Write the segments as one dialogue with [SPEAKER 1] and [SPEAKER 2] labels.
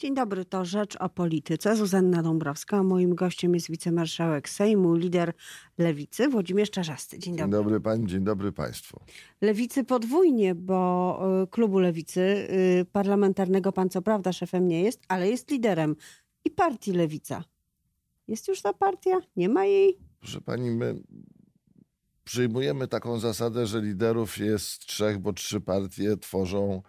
[SPEAKER 1] Dzień dobry, to Rzecz o Polityce. Zuzanna Dąbrowska. Moim gościem jest wicemarszałek Sejmu, lider Lewicy, Włodzimierz Czarzasty. Dzień dobry.
[SPEAKER 2] Dzień dobry pani, dzień dobry państwu.
[SPEAKER 1] Lewicy podwójnie, bo y, klubu Lewicy y, parlamentarnego pan co prawda szefem nie jest, ale jest liderem i partii Lewica. Jest już ta partia? Nie ma jej?
[SPEAKER 2] Proszę pani, my przyjmujemy taką zasadę, że liderów jest trzech, bo trzy partie tworzą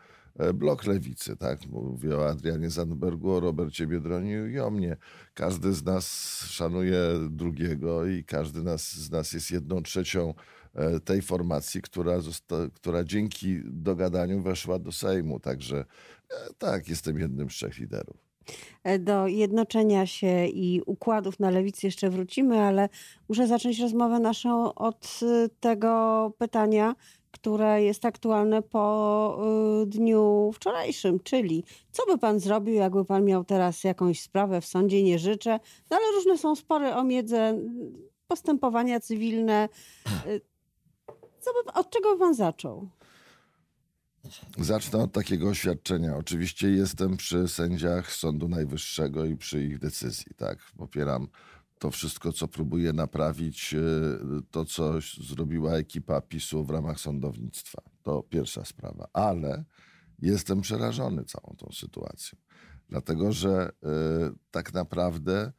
[SPEAKER 2] blok lewicy, tak? Mówię o Adrianie Zandbergu, o Robercie Biedroniu i o mnie. Każdy z nas szanuje drugiego i każdy nas, z nas jest jedną trzecią e, tej formacji, która, zosta, która dzięki dogadaniu weszła do Sejmu. Także e, tak, jestem jednym z trzech liderów.
[SPEAKER 1] E, do jednoczenia się i układów na lewicy jeszcze wrócimy, ale muszę zacząć rozmowę naszą od tego pytania, które jest aktualne po y, dniu wczorajszym, czyli co by pan zrobił, jakby pan miał teraz jakąś sprawę w sądzie, nie życzę, no ale różne są spory o miedzę, postępowania cywilne. Y, co by, od czego by pan zaczął?
[SPEAKER 2] Zacznę od takiego oświadczenia. Oczywiście jestem przy sędziach Sądu Najwyższego i przy ich decyzji. Tak? Popieram to wszystko, co próbuje naprawić e, to, co zrobiła ekipa PiSu w ramach sądownictwa. To pierwsza sprawa. Ale jestem przerażony całą tą sytuacją. Dlatego, że y, tak naprawdę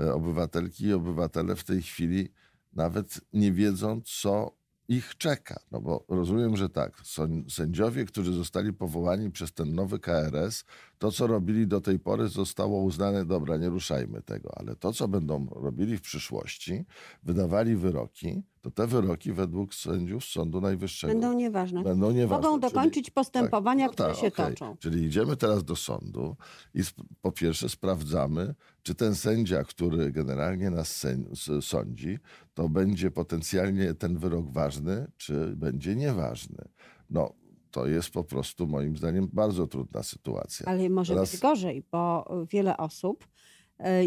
[SPEAKER 2] y, obywatelki i obywatele w tej chwili nawet nie wiedzą, co ich czeka. No bo rozumiem, że tak, sędziowie, którzy zostali powołani przez ten nowy KRS, to co robili do tej pory zostało uznane, dobra, nie ruszajmy tego, ale to co będą robili w przyszłości, wydawali wyroki, to te wyroki według sędziów Sądu Najwyższego
[SPEAKER 1] będą nieważne.
[SPEAKER 2] Będą nieważne.
[SPEAKER 1] Mogą dokończyć Czyli, postępowania, tak, no które tak, się okay. toczą.
[SPEAKER 2] Czyli idziemy teraz do sądu i po pierwsze sprawdzamy, czy ten sędzia, który generalnie nas sądzi, to będzie potencjalnie ten wyrok ważny, czy będzie nieważny. No, to jest po prostu moim zdaniem bardzo trudna sytuacja.
[SPEAKER 1] Ale może Teraz... być gorzej, bo wiele osób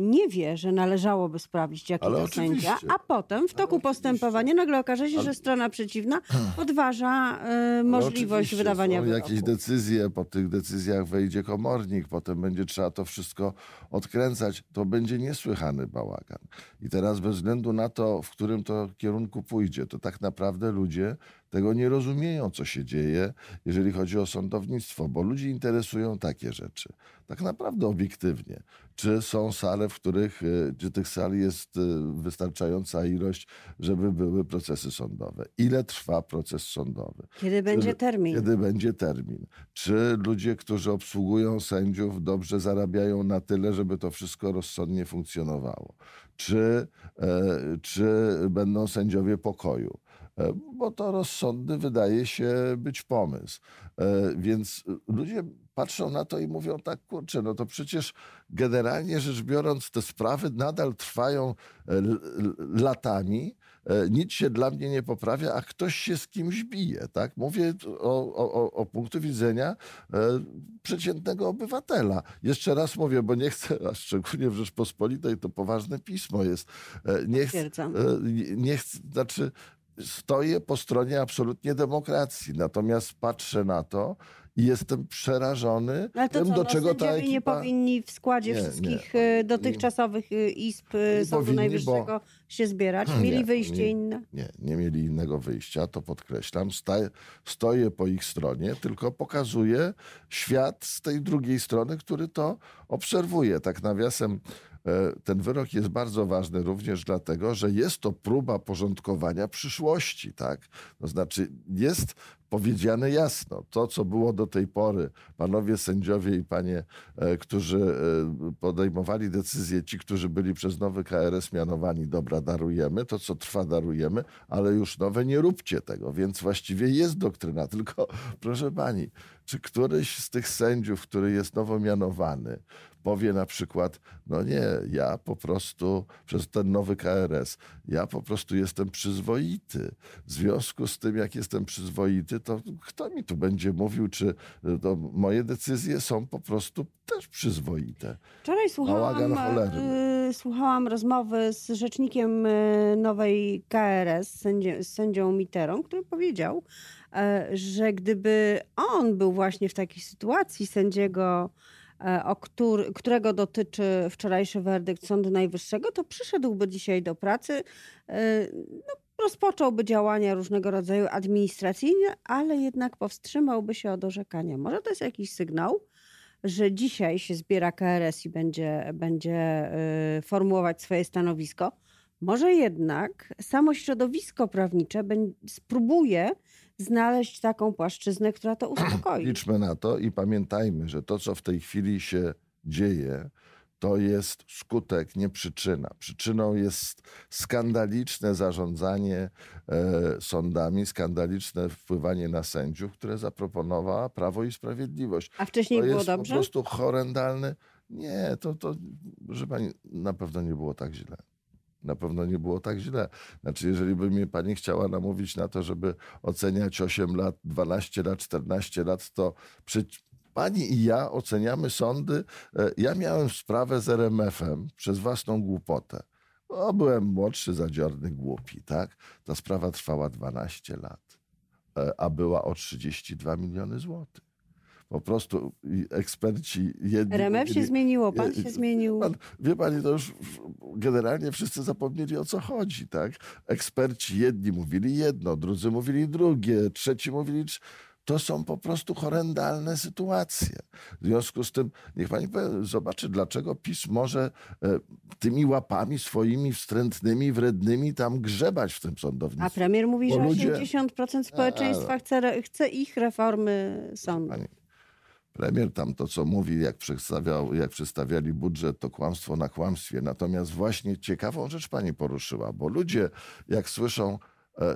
[SPEAKER 1] nie wie, że należałoby sprawdzić, jaki Ale to sędzia, a potem w toku postępowania nagle okaże się, Ale... że strona przeciwna podważa y, możliwość wydawania wyroku.
[SPEAKER 2] jakieś decyzje, po tych decyzjach wejdzie komornik, potem będzie trzeba to wszystko odkręcać. To będzie niesłychany bałagan. I teraz bez względu na to, w którym to kierunku pójdzie, to tak naprawdę ludzie tego nie rozumieją, co się dzieje, jeżeli chodzi o sądownictwo, bo ludzi interesują takie rzeczy. Tak naprawdę obiektywnie. Czy są sale, w których, e, czy tych sali jest e, wystarczająca ilość, żeby były procesy sądowe? Ile trwa proces sądowy?
[SPEAKER 1] Kiedy będzie termin?
[SPEAKER 2] Kiedy będzie termin? Czy ludzie, którzy obsługują sędziów, dobrze zarabiają na tyle, żeby to wszystko rozsądnie funkcjonowało? Czy, e, czy będą sędziowie pokoju? E, bo to rozsądny wydaje się być pomysł. E, więc ludzie patrzą na to i mówią tak, kurczę, no to przecież generalnie rzecz biorąc te sprawy nadal trwają e, latami, nic się dla mnie nie poprawia, a ktoś się z kimś bije, tak? Mówię o, o, o punktu widzenia przeciętnego obywatela. Jeszcze raz mówię, bo nie chcę, a szczególnie w Rzeczpospolitej to poważne pismo jest. Nie chcę, nie chcę, znaczy stoję po stronie absolutnie demokracji. Natomiast patrzę na to i jestem przerażony
[SPEAKER 1] Ale to tym, co, do no, czego ta ekipa... nie powinni w składzie nie, wszystkich nie, dotychczasowych e, izb e, Sądu powinni, Najwyższego bo... się zbierać? Mieli nie, wyjście inne?
[SPEAKER 2] Nie, nie mieli innego wyjścia, to podkreślam. Stoję po ich stronie, tylko pokazuję świat z tej drugiej strony, który to obserwuje. Tak nawiasem ten wyrok jest bardzo ważny również dlatego, że jest to próba porządkowania przyszłości, tak? To znaczy jest powiedziane jasno. To, co było do tej pory, panowie sędziowie i panie, e, którzy e, podejmowali decyzje, ci, którzy byli przez nowy KRS mianowani, dobra, darujemy, to co trwa, darujemy, ale już nowe, nie róbcie tego. Więc właściwie jest doktryna. Tylko, proszę pani, czy któryś z tych sędziów, który jest nowo mianowany, powie na przykład, no nie, ja po prostu przez ten nowy KRS, ja po prostu jestem przyzwoity. W związku z tym, jak jestem przyzwoity, to kto mi tu będzie mówił, czy to moje decyzje są po prostu też przyzwoite.
[SPEAKER 1] Wczoraj słuchałam, y, słuchałam rozmowy z rzecznikiem y, nowej KRS, sędzie, z sędzią Miterą, który powiedział, y, że gdyby on był właśnie w takiej sytuacji sędziego e, o który, którego dotyczy wczorajszy werdykt Sądu Najwyższego, to przyszedłby dzisiaj do pracy, e, no, rozpocząłby działania różnego rodzaju administracyjne, ale jednak powstrzymałby się od orzekania. Może to jest jakiś sygnał, że dzisiaj się zbiera KRS i będzie, będzie y, formułować swoje stanowisko. Może jednak samo środowisko prawnicze spróbuje znaleźć taką płaszczyznę, która to uspokoi.
[SPEAKER 2] Liczmy na to i pamiętajmy, że to, co w tej chwili się dzieje, to jest skutek, nie przyczyna. Przyczyną jest skandaliczne zarządzanie e, sądami, skandaliczne wpływanie na sędziów, które zaproponowała Prawo i Sprawiedliwość.
[SPEAKER 1] A wcześniej
[SPEAKER 2] to
[SPEAKER 1] było
[SPEAKER 2] jest
[SPEAKER 1] dobrze?
[SPEAKER 2] po prostu horrendalny. Nie, to, to, proszę pani, na pewno nie było tak źle. Na pewno nie było tak źle. Znaczy, jeżeli by mnie pani chciała namówić na to, żeby oceniać 8 lat, 12 lat, 14 lat, to przy, Pani i ja oceniamy sądy. E, ja miałem sprawę z RMF-em przez własną głupotę. O, byłem młodszy, zadziorny, głupi, tak? Ta sprawa trwała 12 lat, e, a była o 32 miliony złotych. Po prostu eksperci jedni...
[SPEAKER 1] RMF się zmieniło, pan się zmienił. Pan,
[SPEAKER 2] wie pani, to już generalnie wszyscy zapomnieli o co chodzi, tak? Eksperci jedni mówili jedno, drudzy mówili drugie, trzeci mówili to są po prostu horrendalne sytuacje. W związku z tym, niech pani zobaczy, dlaczego PiS może e, tymi łapami swoimi wstrętnymi, wrednymi tam grzebać w tym sądownictwie.
[SPEAKER 1] A premier mówi, Bo że ludzie... 80% społeczeństwa chce, chce ich reformy sądu. Pani,
[SPEAKER 2] premier tam to, co mówi, jak, przedstawiał, jak przedstawiali budżet, to kłamstwo na kłamstwie. Natomiast właśnie ciekawą rzecz pani poruszyła, bo ludzie, jak słyszą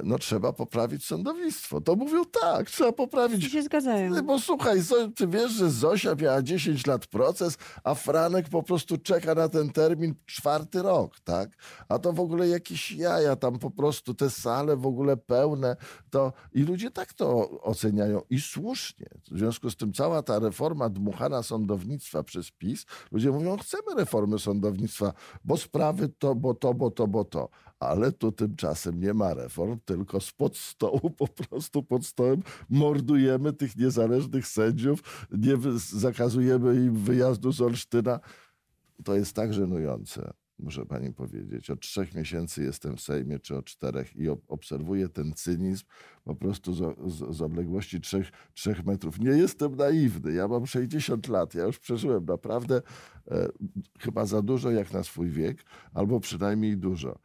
[SPEAKER 2] no trzeba poprawić sądownictwo. To mówią tak, trzeba poprawić.
[SPEAKER 1] się zgadzają.
[SPEAKER 2] Bo słuchaj, ty wiesz, że Zosia miała 10 lat proces, a Franek po prostu czeka na ten termin czwarty rok, tak? A to w ogóle jakieś jaja, tam po prostu te sale w ogóle pełne. To... I ludzie tak to oceniają i słusznie. W związku z tym cała ta reforma dmuchana sądownictwa przez PiS, ludzie mówią, chcemy reformy sądownictwa, bo sprawy to, bo to, bo to, bo to ale tu tymczasem nie ma reform, tylko spod stołu, po prostu pod stołem mordujemy tych niezależnych sędziów, nie zakazujemy im wyjazdu z Olsztyna. To jest tak żenujące, muszę pani powiedzieć. Od trzech miesięcy jestem w Sejmie, czy od czterech i obserwuję ten cynizm po prostu z, z, z odległości trzech, trzech metrów. Nie jestem naiwny, ja mam 60 lat, ja już przeżyłem naprawdę e, chyba za dużo jak na swój wiek, albo przynajmniej dużo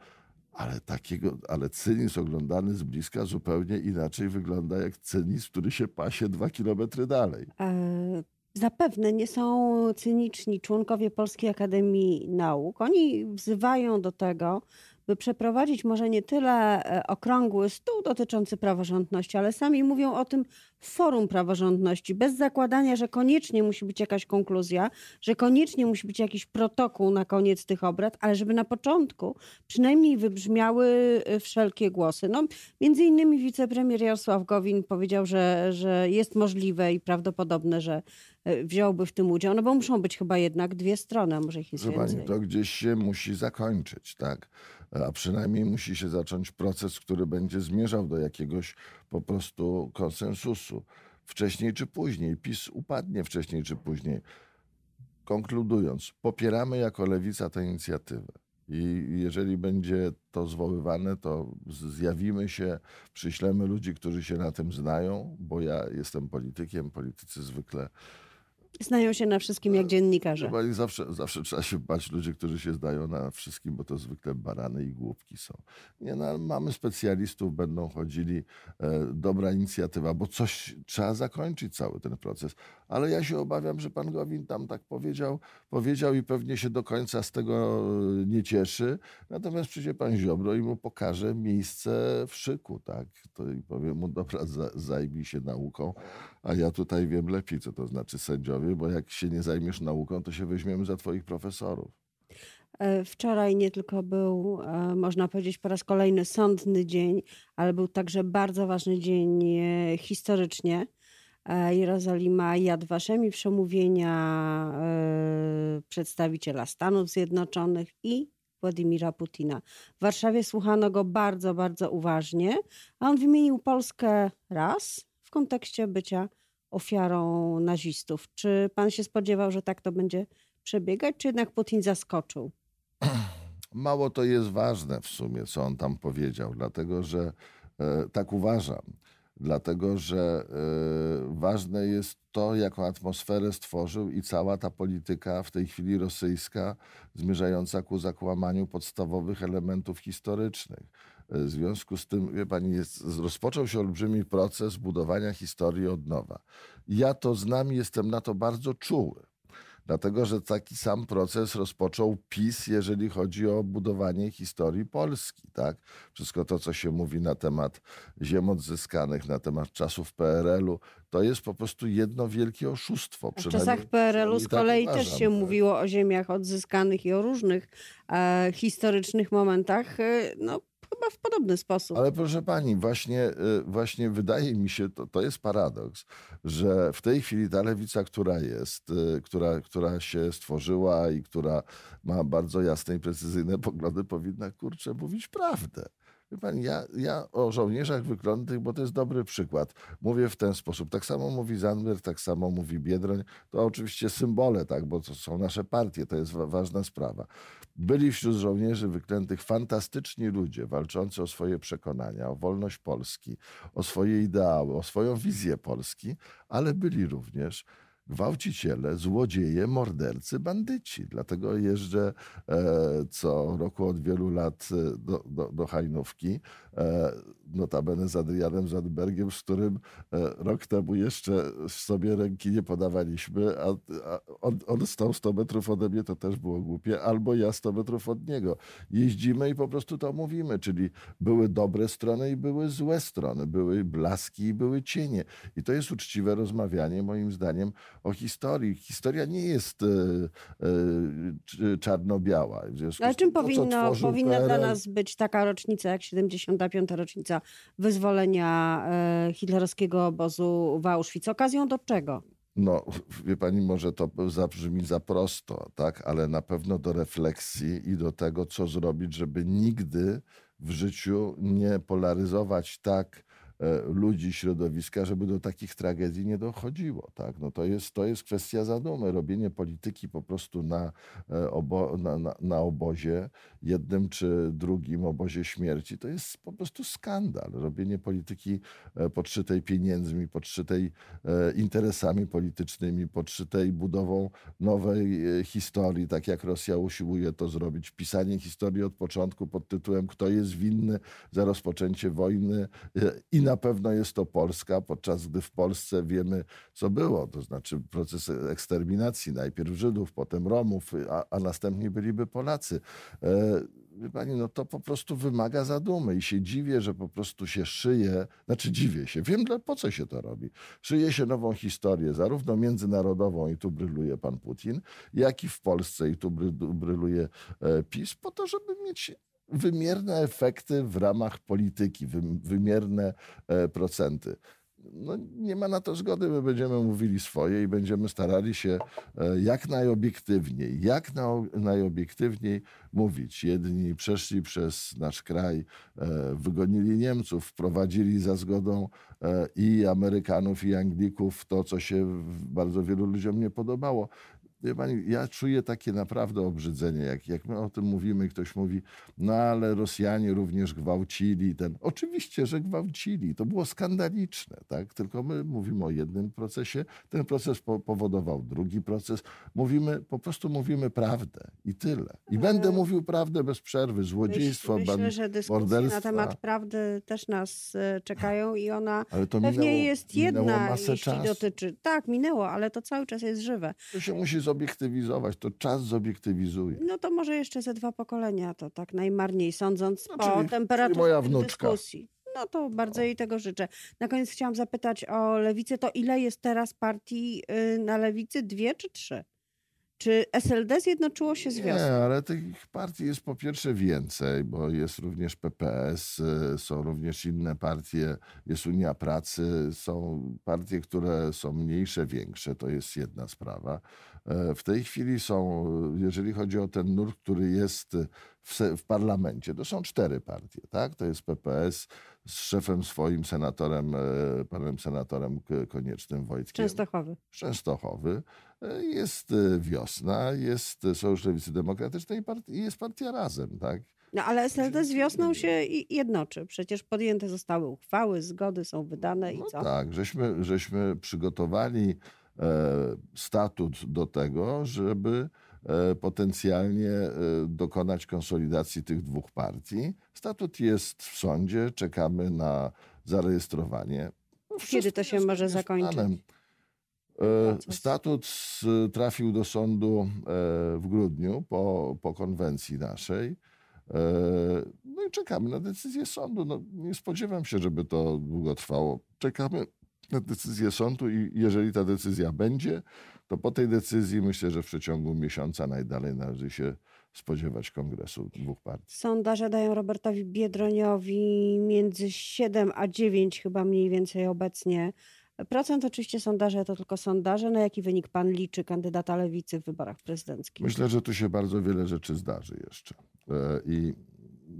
[SPEAKER 2] ale takiego, ale cynizm oglądany z bliska zupełnie inaczej wygląda jak cynizm, który się pasie dwa kilometry dalej. E,
[SPEAKER 1] zapewne nie są cyniczni członkowie Polskiej Akademii Nauk. Oni wzywają do tego, by przeprowadzić może nie tyle e, okrągły stół dotyczący praworządności, ale sami mówią o tym forum praworządności, bez zakładania, że koniecznie musi być jakaś konkluzja, że koniecznie musi być jakiś protokół na koniec tych obrad, ale żeby na początku przynajmniej wybrzmiały e, wszelkie głosy. No, między innymi wicepremier Jarosław Gowin powiedział, że, że jest możliwe i prawdopodobne, że e, wziąłby w tym udział, no bo muszą być chyba jednak dwie strony, a może ich jest
[SPEAKER 2] więcej. To gdzieś się musi zakończyć, tak? A przynajmniej musi się zacząć proces, który będzie zmierzał do jakiegoś po prostu konsensusu. Wcześniej czy później. PiS upadnie wcześniej czy później. Konkludując, popieramy jako lewica tę inicjatywę. I jeżeli będzie to zwoływane, to zjawimy się, przyślemy ludzi, którzy się na tym znają, bo ja jestem politykiem, politycy zwykle
[SPEAKER 1] Znają się na wszystkim jak dziennikarze.
[SPEAKER 2] Chyba zawsze, zawsze trzeba się bać ludzi, którzy się zdają na wszystkim, bo to zwykle barany i głupki są. Nie, no, mamy specjalistów, będą chodzili, e, dobra inicjatywa, bo coś trzeba zakończyć cały ten proces. Ale ja się obawiam, że pan Gowin tam tak powiedział, powiedział i pewnie się do końca z tego e, nie cieszy. Natomiast przyjdzie pan Ziobro i mu pokaże miejsce w szyku, tak? To i powie mu, dobra, zajmij się nauką, a ja tutaj wiem lepiej, co to znaczy sędziowie, bo jak się nie zajmiesz nauką, to się weźmiemy za twoich profesorów.
[SPEAKER 1] E, wczoraj nie tylko był, e, można powiedzieć, po raz kolejny sądny dzień, ale był także bardzo ważny dzień e, historycznie. Jerozolima Yad Vashem i przemówienia przedstawiciela Stanów Zjednoczonych i Władimira Putina. W Warszawie słuchano go bardzo, bardzo uważnie, a on wymienił Polskę raz w kontekście bycia ofiarą nazistów. Czy pan się spodziewał, że tak to będzie przebiegać, czy jednak Putin zaskoczył?
[SPEAKER 2] Mało to jest ważne w sumie, co on tam powiedział, dlatego że e, tak uważam. Dlatego, że e, ważne jest to, jaką atmosferę stworzył i cała ta polityka w tej chwili rosyjska, zmierzająca ku zakłamaniu podstawowych elementów historycznych. E, w związku z tym, wie pani, jest, rozpoczął się olbrzymi proces budowania historii od nowa. Ja to znam i jestem na to bardzo czuły. Dlatego, że taki sam proces rozpoczął PiS, jeżeli chodzi o budowanie historii Polski. Tak? Wszystko to, co się mówi na temat ziem odzyskanych, na temat czasów PRL-u, to jest po prostu jedno wielkie oszustwo.
[SPEAKER 1] W czasach PRL-u z tak kolei uważam, też się tak. mówiło o ziemiach odzyskanych i o różnych e, historycznych momentach. E, no, chyba w podobny sposób.
[SPEAKER 2] Ale proszę pani, właśnie, y, właśnie wydaje mi się, to, to jest paradoks, że w tej chwili ta lewica, która jest, y, która, która się stworzyła i która ma bardzo jasne i precyzyjne poglądy, powinna kurczę mówić prawdę. Wie pani, ja, ja o żołnierzach wyklętych, bo to jest dobry przykład, mówię w ten sposób. Tak samo mówi Zandberg, tak samo mówi Biedroń. To oczywiście symbole, tak, bo to są nasze partie, to jest wa ważna sprawa. Byli wśród żołnierzy wyklętych fantastyczni ludzie, walczący o swoje przekonania, o wolność Polski, o swoje ideały, o swoją wizję Polski, ale byli również gwałciciele, złodzieje, mordercy, bandyci. Dlatego jeżdżę e, co roku od wielu lat e, do, do, do Hajnówki, e, notabene z Adrianem Zandbergiem, z którym rok temu jeszcze sobie ręki nie podawaliśmy, a on, on stał 100 metrów ode mnie, to też było głupie, albo ja 100 metrów od niego. Jeździmy i po prostu to mówimy, czyli były dobre strony i były złe strony, były blaski i były cienie. I to jest uczciwe rozmawianie, moim zdaniem, o historii. Historia nie jest e, e, czarno-biała.
[SPEAKER 1] Ale czym to, powinno, powinna PRL... dla nas być taka rocznica, jak 75. rocznica wyzwolenia e, hitlerowskiego obozu w Auschwitz? Okazją do czego?
[SPEAKER 2] No, wie pani, może to zabrzmi za prosto, tak? ale na pewno do refleksji i do tego, co zrobić, żeby nigdy w życiu nie polaryzować tak ludzi, środowiska, żeby do takich tragedii nie dochodziło. Tak? No to, jest, to jest kwestia zadumy. Robienie polityki po prostu na, e, obo, na, na, na obozie, jednym czy drugim obozie śmierci, to jest po prostu skandal. Robienie polityki e, podszytej pieniędzmi, podszytej interesami politycznymi, podszytej budową nowej historii, tak jak Rosja usiłuje to zrobić. Pisanie historii od początku pod tytułem Kto jest winny za rozpoczęcie wojny i na pewno jest to Polska, podczas gdy w Polsce wiemy, co było. To znaczy proces eksterminacji, najpierw Żydów, potem Romów, a, a następnie byliby Polacy. E, wie pani, no to po prostu wymaga zadumy i się dziwię, że po prostu się szyje, znaczy dziwię się, wiem po co się to robi. Szyje się nową historię, zarówno międzynarodową i tu bryluje pan Putin, jak i w Polsce i tu bryluje e, PiS, po to, żeby mieć wymierne efekty w ramach polityki, wymierne e, procenty. No, nie ma na to zgody, my będziemy mówili swoje i będziemy starali się e, jak najobiektywniej, jak najobiektywniej mówić. Jedni przeszli przez nasz kraj, e, wygonili Niemców, wprowadzili za zgodą i Amerykanów, i Anglików to, co się bardzo wielu ludziom nie podobało. Wie pani, ja czuję takie naprawdę obrzydzenie, jak, jak my o tym mówimy, ktoś mówi, no ale Rosjanie również gwałcili ten. Oczywiście, że gwałcili, to było skandaliczne, tak? Tylko my mówimy o jednym procesie, ten proces po powodował drugi proces. Mówimy, po prostu mówimy prawdę i tyle. I ale... będę mówił prawdę bez przerwy, złodziejstwo,
[SPEAKER 1] Myśl, Myślę, że dyskusje na temat prawdy też nas e, czekają i ona pewnie minęło, jest jedna, jeśli czasu. dotyczy. Tak, minęło, ale to cały czas jest żywe.
[SPEAKER 2] To się musi zobiektywizować, to czas zobiektywizuje.
[SPEAKER 1] No to może jeszcze ze dwa pokolenia, to tak najmarniej sądząc no, po czyli, temperaturze dyskusji. No to bardzo jej tego życzę. Na koniec chciałam zapytać o lewicę. To ile jest teraz partii y, na lewicy? Dwie czy trzy? Czy SLD zjednoczyło się z wiosną?
[SPEAKER 2] Nie, ale tych partii jest po pierwsze więcej, bo jest również PPS, y, są również inne partie, jest Unia Pracy, są partie, które są mniejsze, większe, to jest jedna sprawa. E, w tej chwili są, jeżeli chodzi o ten nurt, który jest w, w parlamencie, to są cztery partie, tak? To jest PPS, z szefem swoim, senatorem, e, panem senatorem Koniecznym Wojtkiem.
[SPEAKER 1] Częstochowy.
[SPEAKER 2] Częstochowy. E, Jest e, wiosna, jest Sojusz Lewicy Demokratycznej i jest partia Razem, tak?
[SPEAKER 1] No ale SLD z wiosną się i- jednoczy. Przecież podjęte zostały uchwały, zgody są wydane i
[SPEAKER 2] No
[SPEAKER 1] co?
[SPEAKER 2] tak, żeśmy, żeśmy przygotowali statut do tego, żeby potencjalnie dokonać konsolidacji tych dwóch partii. Statut jest w sądzie, czekamy na zarejestrowanie. No,
[SPEAKER 1] Kiedy
[SPEAKER 2] wszystko
[SPEAKER 1] to się może zakończyć?
[SPEAKER 2] planem. E,
[SPEAKER 1] Proces.
[SPEAKER 2] Statut trafił do sądu e, w grudniu po, po konwencji naszej. E, No i czekamy na decyzję sądu. No, nie spodziewam się, żeby to długo trwało. Czekamy na decyzję sądu i jeżeli ta decyzja będzie, to po tej decyzji myślę, że w przeciągu miesiąca najdalej należy się spodziewać kongresu dwóch partii.
[SPEAKER 1] Sondaże dają Robertowi Biedroniowi między 7 a 9 chyba mniej więcej obecnie. Procent oczywiście sondaże to tylko sondaże. Na jaki wynik pan liczy kandydata lewicy w wyborach prezydenckich?
[SPEAKER 2] Myślę, że tu się bardzo wiele rzeczy zdarzy jeszcze. E, I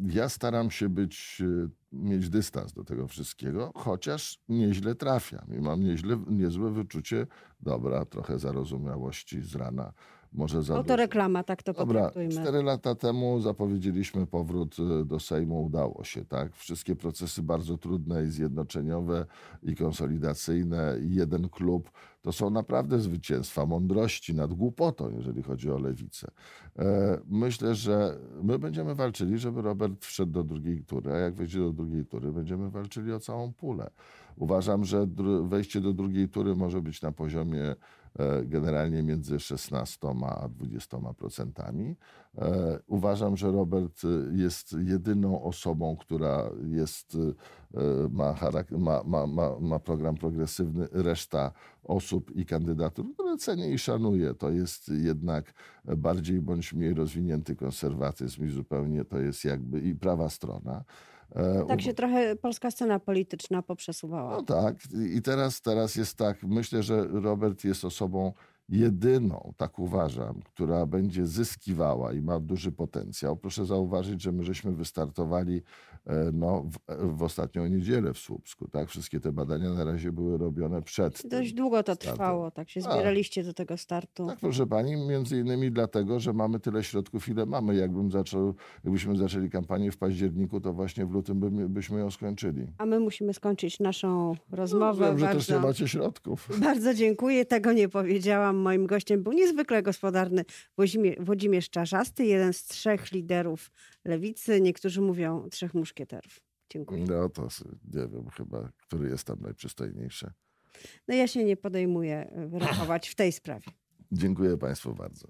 [SPEAKER 2] ja staram się być, e, mieć dystans do tego wszystkiego, chociaż nieźle trafiam i mam nieźle, niezłe wyczucie, dobra, trochę zarozumiałości z rana, może za dużo.
[SPEAKER 1] Autoreklama, tak to
[SPEAKER 2] Dobra,
[SPEAKER 1] potraktujmy.
[SPEAKER 2] cztery lata temu zapowiedzieliśmy powrót e, do Sejmu, udało się, tak? Wszystkie procesy bardzo trudne i zjednoczeniowe i konsolidacyjne i jeden klub, to są naprawdę zwycięstwa mądrości nad głupotą, jeżeli chodzi o lewicę. E, Myślę, że my będziemy walczyli, żeby Robert wszedł do drugiej tury, a jak wejdzie do drugiej tury, będziemy walczyli o całą pulę. Uważam, że wejście do drugiej tury może być na poziomie generalnie między 16 a 20 procentami. E, Uważam, że Robert e, jest jedyną osobą, która jest, e, ma, ma, ma, ma, ma program progresywny. Reszta osób i kandydatur, które cenię i szanuję, to jest jednak bardziej bądź mniej rozwinięty konserwatyzm i zupełnie to jest jakby i prawa strona. E,
[SPEAKER 1] Tak się trochę polska scena polityczna poprzesuwała.
[SPEAKER 2] no tak. I teraz, teraz jest tak. Myślę, że Robert jest osobą jedyną, tak uważam, która będzie zyskiwała i ma duży potencjał. Proszę zauważyć, że my żeśmy wystartowali e, no, w, w ostatnią niedzielę w Słupsku. Tak? Wszystkie te badania na razie były robione przed.
[SPEAKER 1] Dość długo to
[SPEAKER 2] startem.
[SPEAKER 1] trwało, tak się
[SPEAKER 2] A.
[SPEAKER 1] zbieraliście do tego startu.
[SPEAKER 2] Tak, proszę pani, między innymi dlatego, że mamy tyle środków, ile mamy. Jakbym zaczął, jakbyśmy zaczęli kampanię w październiku, to właśnie w lutym by, byśmy ją skończyli.
[SPEAKER 1] A my musimy skończyć naszą rozmowę.
[SPEAKER 2] No, Wiem, że
[SPEAKER 1] bardzo,
[SPEAKER 2] też nie macie środków.
[SPEAKER 1] bardzo dziękuję, tego nie powiedziałam. Moim gościem był niezwykle gospodarny Włodzimierz, Czarzasty, jeden z trzech liderów lewicy. Niektórzy mówią trzech muszkieterów. Dziękuję.
[SPEAKER 2] No to nie wiem chyba, który jest tam najprzystojniejszy.
[SPEAKER 1] No ja się nie podejmuję wyrokować w tej sprawie.
[SPEAKER 2] Dziękuję Państwu bardzo.